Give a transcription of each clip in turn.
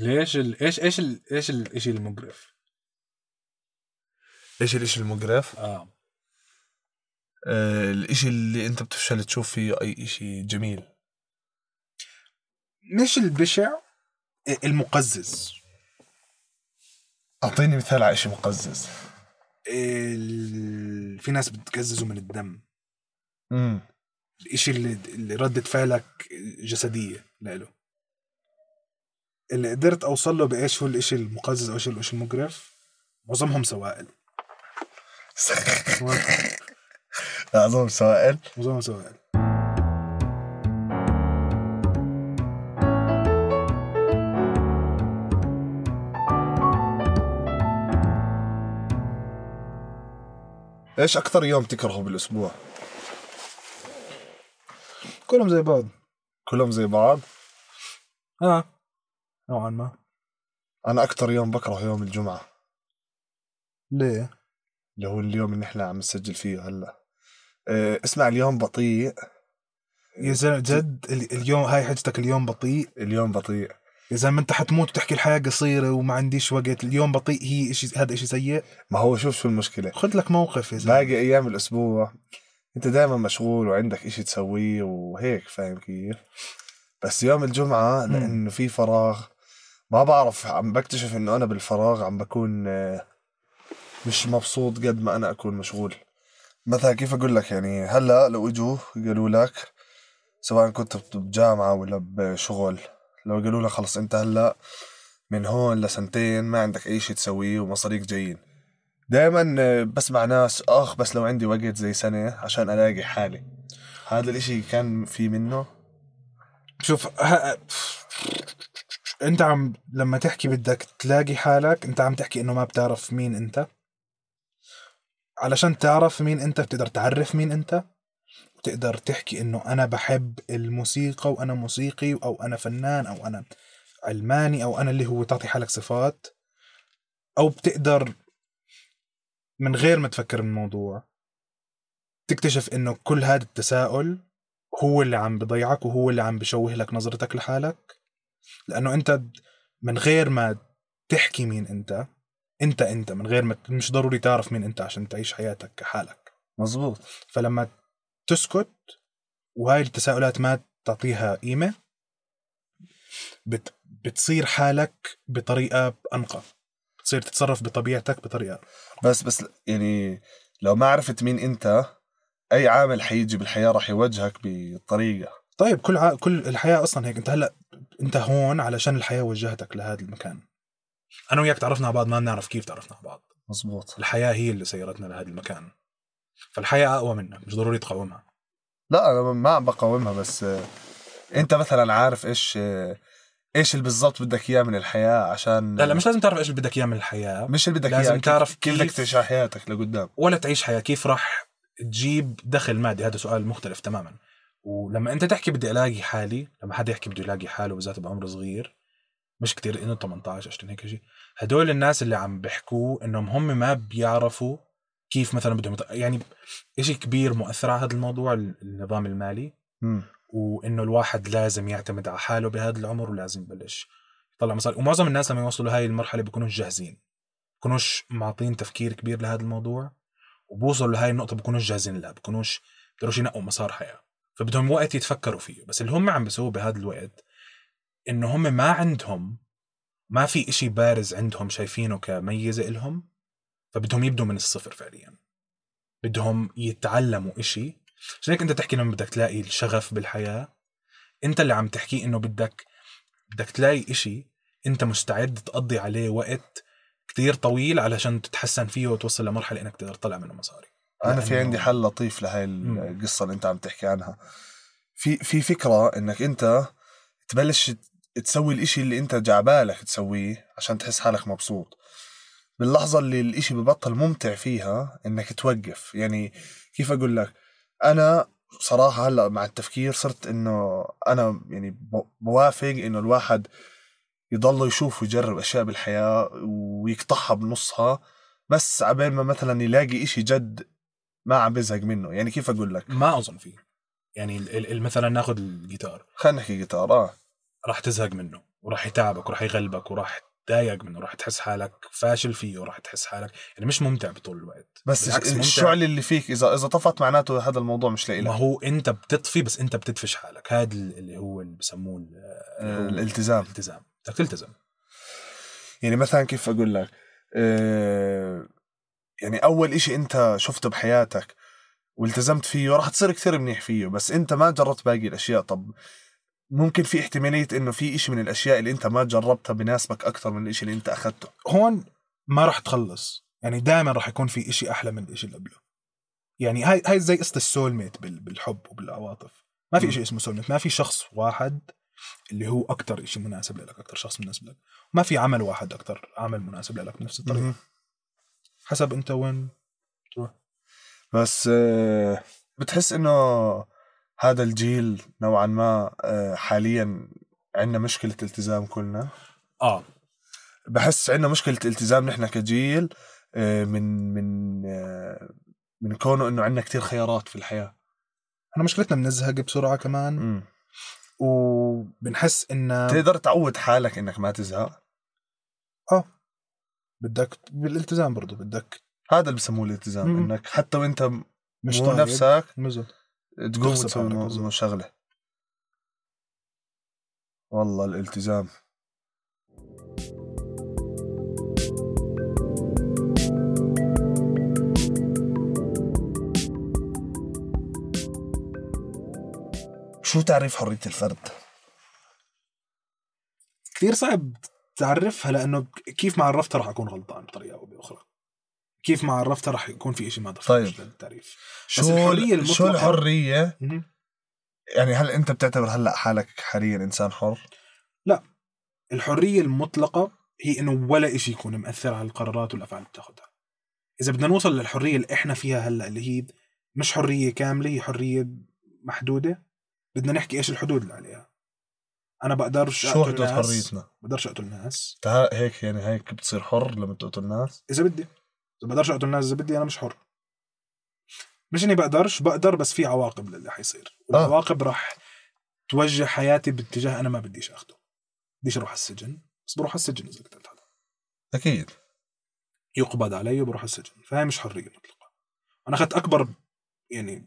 ليش ال... إيش إيش ال... إيش الشيء المقرف؟ إيش الإشي المقرف؟ آه. آه الإشي اللي أنت بتفشل تشوف فيه أي إشي جميل. مش البشع المقزز. أعطيني مثال على إشي مقزز. ال... في ناس بتقززوا من الدم. امم الإشي اللي, اللي ردة فعلك جسدية له اللي قدرت أوصل له بإيش هو الإشي المقزز أو هو الإشي المقرف معظمهم سوائل. اعظم سوائل؟ معظمهم سوائل. إيش أكثر يوم تكرهه بالأسبوع؟ كلهم زي بعض. كلهم زي بعض؟ آه. نوعا ما. أنا أكثر يوم بكره يوم الجمعة. ليه؟ اللي هو اليوم اللي إحنا عم نسجل فيه هلأ. آه اسمع اليوم بطيء. يا زلمة جد ال- اليوم هاي حجتك اليوم بطيء؟ اليوم بطيء. يا زلمة أنت حتموت وتحكي الحياة قصيرة وما عنديش وقت. اليوم بطيء هي شيء هذا شيء سيء؟ ما هو شوف شو المشكلة. خذ لك موقف يا زلمة. باقي أيام الأسبوع أنت دائما مشغول وعندك إشي تسويه وهيك فاهم كيف؟ بس يوم الجمعة. لأنه في فراغ ما بعرف عم بكتشف إنه أنا بالفراغ عم بكون آه، مش مبسوط قد ما أنا أكون مشغول. مثلا كيف أقول لك يعني هلأ لو إجوا قالوا لك سواء كنت بجامعة ولا بشغل لو قالوا لك خلص أنت هلأ من هون لسنتين ما عندك أي شيء تسويه ومصاريك جايين. دائما بسمع ناس آخ بس لو عندي وقت زي سنة عشان ألاقي حالي. هذا الإشي كان في منه. شوف. انت عم لما تحكي بدك تلاقي حالك انت عم تحكي إنه ما بتعرف مين انت. علشان تعرف مين انت بتقدر تعرف مين انت. وتقدر تحكي إنه أنا بحب الموسيقى وأنا موسيقي أو أنا فنان أو أنا علماني أو أنا اللي هو تعطي حالك صفات. أو بتقدر من غير ما تفكر بالموضوع تكتشف إنه كل هذا التساؤل هو اللي عم بضيعك وهو اللي عم بشوه لك نظرتك لحالك. لأنه أنت من غير ما تحكي مين أنت أنت أنت من غير ما مش ضروري تعرف مين أنت عشان تعيش حياتك كحالك. مزبوط فلما تسكت وهاي التساؤلات ما تعطيها قيمة بت بتصير حالك بطريقة أنقى. بتصير تتصرف بطبيعتك بطريقة بس بس يعني لو ما عرفت مين أنت أي عامل حيجي بالحياة راح يوجهك بطريقة. طيب كل ع... كل الحياة أصلا هيك. أنت هلأ أنت هون علشان الحياة وجهتك لهذا المكان. أنا وياك تعرفنا على بعض ما بنعرف كيف تعرفنا على بعض. مزبوط الحياة هي اللي سيرتنا لهذا المكان. فالحياة أقوى منك مش ضروري تقاومها. لا أنا ما عم بقاومها بس آه، أنت مثلا عارف إيش آه، إيش اللي بالضبط بدك إياه من الحياة عشان لا لا مش لازم تعرف إيش اللي بدك إياه من الحياة. مش اللي بدك لازم إياه تعرف كيف بدك تعيش حياتك لقدام. ولا تعيش حياة كيف راح تجيب دخل مادي؟ هذا سؤال مختلف تماما. ولما أنت تحكي بدي ألاقي حالي لما حدا يحكي بده يلاقي حاله بالذات بعمر صغير مش كتير إنه 18 20 هيك شيء هدول الناس اللي عم بيحكوا إنهم هم ما بيعرفوا كيف مثلا بدهم. يعني شيء كبير مؤثر على هذا الموضوع النظام المالي مم. وإنه الواحد لازم يعتمد على حاله بهذا العمر ولازم يبلش يطلع مصاري ومعظم الناس لما يوصلوا هاي المرحلة بيكونوش جاهزين بيكونوش معطين تفكير كبير لهذا الموضوع وبوصلوا لهاي النقطة بيكونوش جاهزين لها بيكونوش بيقدروش ينقوا مسار حياة فبدهم وقت يتفكروا فيه. بس اللي هم عم بيسووه بهذا الوقت إنه هم ما عندهم ما في إشي بارز عندهم شايفينه كميزة إلهم فبدهم يبدوا من الصفر فعليا. بدهم يتعلموا إشي. عشان هيك أنت تحكي لما بدك تلاقي الشغف بالحياة. أنت اللي عم تحكيه إنه بدك بدك تلاقي إشي أنت مستعد تقضي عليه وقت كتير طويل علشان تتحسن فيه وتوصل لمرحلة إنك تقدر تطلع منه مصاري. أنا في عندي حل لطيف لهي. القصة اللي أنت عم تحكي عنها. في في فكرة إنك أنت تبلش تسوي الإشي اللي أنت جعبالك تسويه عشان تحس حالك مبسوط. باللحظة اللي الإشي ببطل ممتع فيها إنك توقف. يعني كيف أقول لك؟ أنا صراحة هلأ مع التفكير صرت إنه أنا يعني بوافق إنه الواحد يضل يشوف ويجرب أشياء بالحياة ويقطعها بنصها بس عبين ما مثلا يلاقي إشي جد ما عم بزهق منه. يعني كيف أقول لك؟ ما أظن فيه. يعني مثلا ناخذ الجيتار. خلينا نحكي جيتار آه. راح تزهق منه وراح يتعبك وراح يغلبك وراح تضايق منه راح تحس حالك فاشل فيه وراح تحس حالك يعني مش ممتع بطول الوقت. بس. الشعله اللي فيك اذا إذا طفت معناته هذا الموضوع مش ما لإلك هو أنت بتطفي بس أنت بتدفش حالك. هذا اللي هو اللي بسموه هو الالتزام. الالتزام. بدك تلتزم يعني مثلا كيف أقول لك؟ آه، يعني أول إشي أنت شفته بحياتك والتزمت فيه راح تصير كثير منيح فيه بس أنت ما جربت باقي الأشياء. طب ممكن في احتمالية إنه في إشي من الأشياء اللي أنت ما جربتها بناسبك أكثر من الإشي اللي أنت أخذته؟ هون ما راح تخلص. يعني دائما راح يكون في إشي أحلى من الإشي اللي قبله. يعني هاي هاي زي قصة السول ميت بال- بالحب وبالعواطف. ما في. شيء اسمه سول ميت ما في شخص واحد اللي هو أكثر شيء مناسب لك أكثر شخص مناسب لك. ما في عمل واحد أكثر عمل مناسب لك بنفس الطريقة. حسب انت وين تروح. بس آه، بتحس إنه هذا الجيل نوعا ما آه، حاليا عندنا مشكلة التزام كلنا. آه. بحس عندنا مشكلة التزام نحن كجيل آه، من من من كونه إنه عندنا كتير خيارات في الحياة. إحنا مشكلتنا بنزهق بسرعة كمان. مم. وبنحس إنه تقدر تعود حالك إنك ما تزهق. بدك بالالتزام برضه بدك هذا اللي بسموه الالتزام مم. إنك حتى وإنت مش مو طايق نفسك مزل تقوم. مو شغله والله الالتزام شو تعريف حرية الفرد؟ كثير صعب تعرفها لأنه كيف ما عرفتها راح أكون غلطان بطريقة أو بأخرى كيف ما عرفتها راح يكون في شيء ما طيب. للتعريف شو الحرية شو؟ مهم. يعني هل أنت بتعتبر هلأ حالك حاليا إنسان حر؟ الحرية المطلقة هي إنه ولا شيء يكون مأثر على القرارات والأفعال اللي بتاخذها إذا بدنا نوصل للحرية اللي إحنا فيها هلأ اللي هي مش حرية كاملة هي حرية محدودة بدنا نحكي إيش الحدود اللي عليها أنا بقدرش شو ناس، حريتنا؟ بقدرش اقتل ناس هيك يعني هيك بتصير حر لما تقتل الناس؟ إذا بدي. إذا بقدرش اقتل ناس إذا بدي أنا مش حر. مش إني بقدرش بقدر بس في عواقب للي حيصير. والعواقب راح توجه حياتي باتجاه أنا ما بديش أخده. بديش أروح على السجن. بس بروح على السجن إذا قتلت حدا. أكيد. يقبض علي وبروح على السجن. فهي مش حرية مطلقة. أنا أخذت أكبر يعني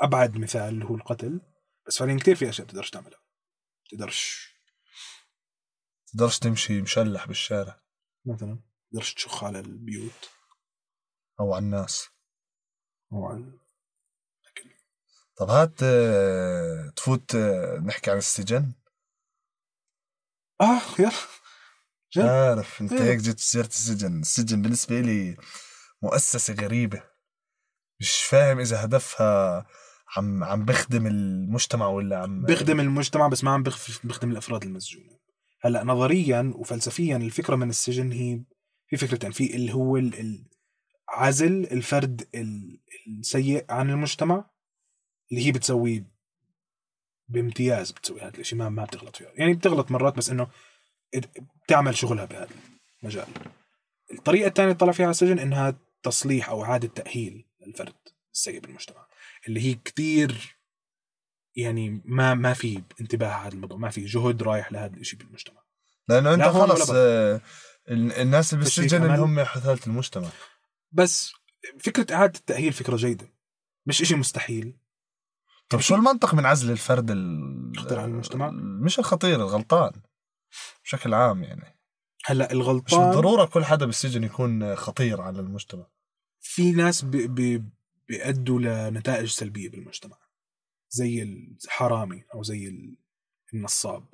أبعد مثال اللي هو القتل. بس فعليا كثير في أشياء بتقدرش تعملها. بتقدرش تقدرش تمشي مشلح بالشارع. مثلا بتقدرش تشخ على البيوت. أو على الناس. أو على طب هات آه، تفوت آه، نحكي عن السجن. آه يلا. جد؟ عارف أنت إيه. هيك جيت سيرة السجن. السجن بالنسبة لي مؤسسة غريبة. مش فاهم إذا هدفها عم عم بخدم المجتمع ولا عم بيخدم المجتمع بس ما عم بيخدم الأفراد المسجونة. هلأ نظريا وفلسفيا الفكرة من السجن هي في فكرتين في اللي هو عزل الفرد ال- السيء عن المجتمع اللي هي بتسويه بامتياز بتسوي هذا الشيء ما ما بتغلط فيه يعني بتغلط مرات بس إنه بتعمل شغلها بهذا المجال. الطريقة الثانية اللي طلع فيها على السجن إنها تصليح أو إعادة تأهيل الفرد السيء بالمجتمع. اللي هي كتير يعني ما ما في انتباه على هذا الموضوع ما في جهد رايح لهذا الشيء بالمجتمع. لأنه أنت لا خلص آه، ال- الناس اللي بالسجن اللي. هم حثالة المجتمع. بس فكرة إعادة التأهيل فكرة جيدة مش إشي مستحيل. طب شو المنطق من عزل الفرد ال- خطير على المجتمع؟ مش الخطير الغلطان. بشكل عام يعني. هلأ مش الغلطان بالضرورة كل حدا بالسجن يكون خطير على المجتمع. في ناس ب... ب... بيأدوا لنتائج سلبية بالمجتمع زي الحرامي أو زي ال- النصاب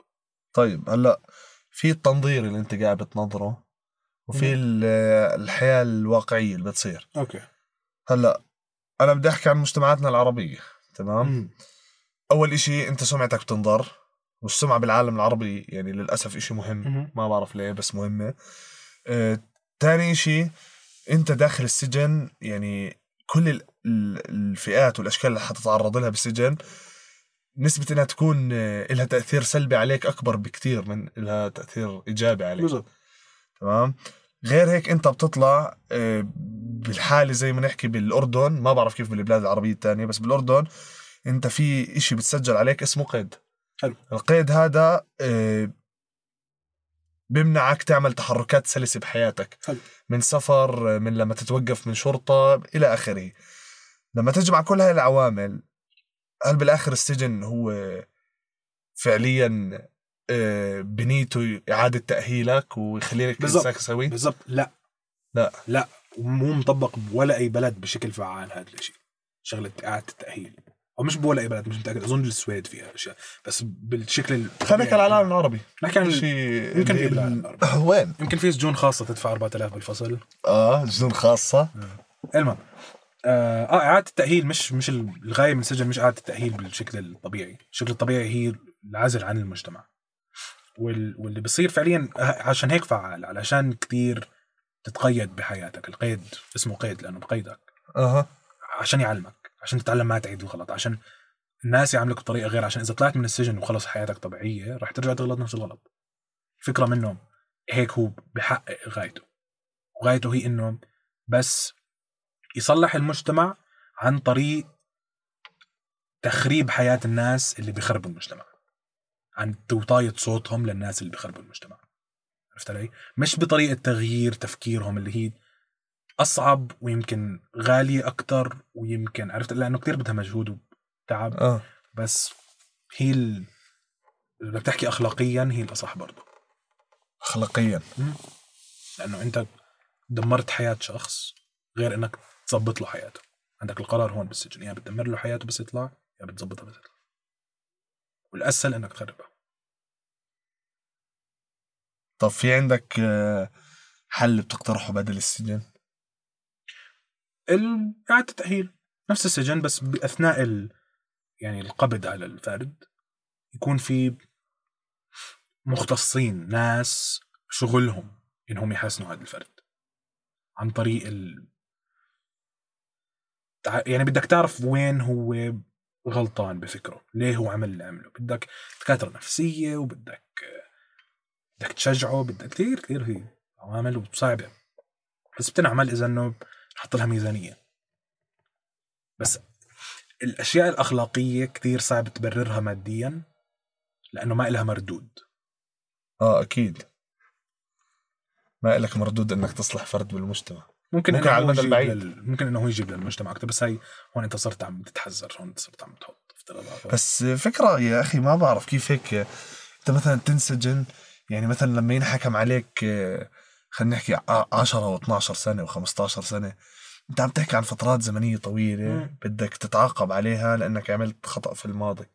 طيب هلأ في التنظير اللي أنت قاعد بتنظره وفي مم. ال- الحياة الواقعية اللي بتصير أوكي هلأ أنا بدي أحكي عن مجتمعاتنا العربية تمام مم. أول إشي أنت سمعتك بتنظر والسمعة بالعالم العربي يعني للأسف إشي مهم مهم. ما بعرف ليه بس مهمة آه، تاني إشي أنت داخل السجن يعني كل الفئات والأشكال اللي حتتعرض لها بالسجن نسبة إنها تكون آه، لها تأثير سلبي عليك أكبر بكتير من لها تأثير إيجابي عليك. بالضبط. تمام؟ غير هيك أنت بتطلع آه، بالحالة زي ما نحكي بالأردن ما بعرف كيف بالبلاد العربية التانية بس بالأردن أنت في إشي بتسجل عليك اسمه قيد. حلو. القيد هذا آه، بيمنعك تعمل تحركات سلسة بحياتك. حلو. من سفر من لما تتوقف من شرطة إلى آخره. لما تجمع كل هاي العوامل هل بالآخر السجن هو فعليا آه، بنيته إعادة تأهيلك ويخليك. إنسان سوي؟ بالضبط. لا. لا. لا. ومو مطبق بولا أي بلد بشكل فعال هذا الشيء شغلة إعادة التأهيل. أو مش بولا أي بلد مش متأكد. أظن السويد فيها أشياء. بس بالشكل ال- خلينا نحكي على العالم العربي. نحكي عن شيء يمكن في بالعالم العربي. وين؟ يمكن في سجون خاصة تدفع 4000 بالفصل. آه جنون خاصة؟ المهم. آه آه، إعادة التأهيل مش مش الغاية من السجن مش إعادة التأهيل بالشكل الطبيعي. الشكل الطبيعي هي العزل عن المجتمع. وال... واللي بصير فعليا عشان هيك فعال علشان كتير تتقيد بحياتك. القيد اسمه قيد لأنه بقيدك. أها. عشان يعلمك عشان تتعلم ما تعيد الغلط عشان الناس يعاملوك بطريقة غير عشان إذا طلعت من السجن وخلص حياتك طبيعية رح ترجع تغلط نفس الغلط. الفكرة منه هيك هو بحقق غايته. وغايته هي إنه بس يصلح المجتمع عن طريق تخريب حياة الناس اللي بيخربوا المجتمع. عن توطاية صوتهم للناس اللي بيخربوا المجتمع. عرفت علي؟ مش بطريقة تغيير تفكيرهم اللي هي أصعب ويمكن غالية أكتر ويمكن عرفت؟ لأنه كتير بدها مجهود وتعب. آه. بس هي ال... إذا بدك تحكي أخلاقيا هي الأصح برضه. اخلاقيا. لأنه أنت دمرت حياة شخص غير إنك تظبط له حياته. عندك القرار هون بالسجن يا بتدمر له حياته بس يطلع يا بتظبطها بس يطلع. والأسهل إنك تخربها. طب في عندك آه، حل بتقترحه بدل السجن؟ ال- إعادة التأهيل نفس السجن بس بأثناء ال... يعني القبض على الفرد يكون في مختصين ناس شغلهم إنهم يحسنوا هذا الفرد. عن طريق ال... يعني بدك تعرف وين هو غلطان بفكره. ليه هو عمل اللي عمله؟ بدك دكاترة نفسية وبدك بدك تشجعه بدك كثير كثير هي عوامل وصعبة. بس بتنعمل إذا إنه نحط لها ميزانية. بس الأشياء الأخلاقية كثير صعب تبررها ماديا لأنه ما إلها مردود. آه أكيد. ما لك مردود إنك تصلح فرد بالمجتمع. ممكن, ممكن على المدى البعيد. لل... ممكن إنه هو يجيب للمجتمع أكثر بس هاي هون أنت صرت عم تتحذر هون صرت عم تحط افتراضات بس فكرة يا أخي ما بعرف كيف هيك أنت مثلا تنسجن يعني مثلا لما ينحكم عليك خلينا نحكي ع- 10 و12 سنة و15 سنة أنت عم تحكي عن فترات زمنية طويلة مم. بدك تتعاقب عليها لأنك عملت خطأ في الماضي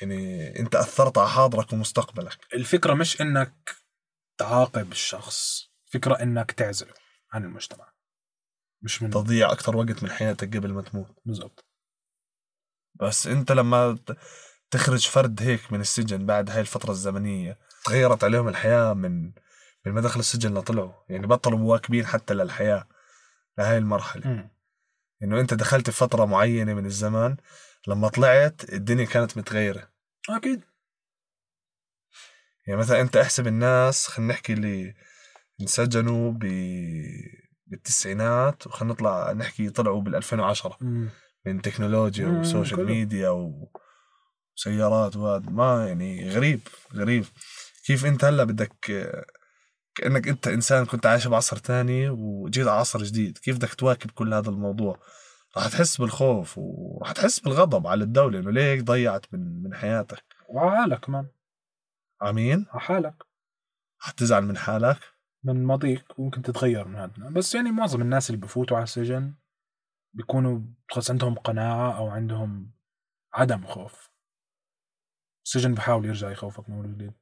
يعني أنت أثرت على حاضرك ومستقبلك الفكرة مش إنك تعاقب الشخص فكره إنك تعزله عن المجتمع. مش من تضيع أكثر وقت من حياتك قبل ما تموت. بالضبط. بس أنت لما تخرج فرد هيك من السجن بعد هاي الفترة الزمنية تغيرت عليهم الحياة من من ما دخل السجن لطلعوا. يعني بطلوا مواكبين حتى للحياة لهاي المرحلة. مم. إنه أنت دخلت في فترة معينة من الزمان لما طلعت الدنيا كانت متغيرة. أكيد. يعني مثلا أنت أحسب الناس خلينا نحكي اللي انسجنوا ب بالتسعينات وخلينا نطلع نحكي طلعوا بال 2010 مم. من تكنولوجيا مم، وسوشيال كله. ميديا وسيارات وهذا ما يعني غريب غريب. كيف أنت هلا بدك كأنك أنت إنسان كنت عايش بعصر تاني وجيت على عصر جديد. كيف بدك تواكب كل هذا الموضوع؟ راح تحس بالخوف وراح تحس بالغضب على الدولة إنه ليه هيك ضيعت من من حياتك. وعلى حالك كمان عمين على حالك. رح تزعل من حالك. من ماضيك وممكن تتغير من هذا بس يعني معظم الناس اللي بفوتوا على السجن بيكونوا خلص عندهم قناعة أو عندهم عدم خوف. السجن بحاول يرجع يخوفك من أول وجديد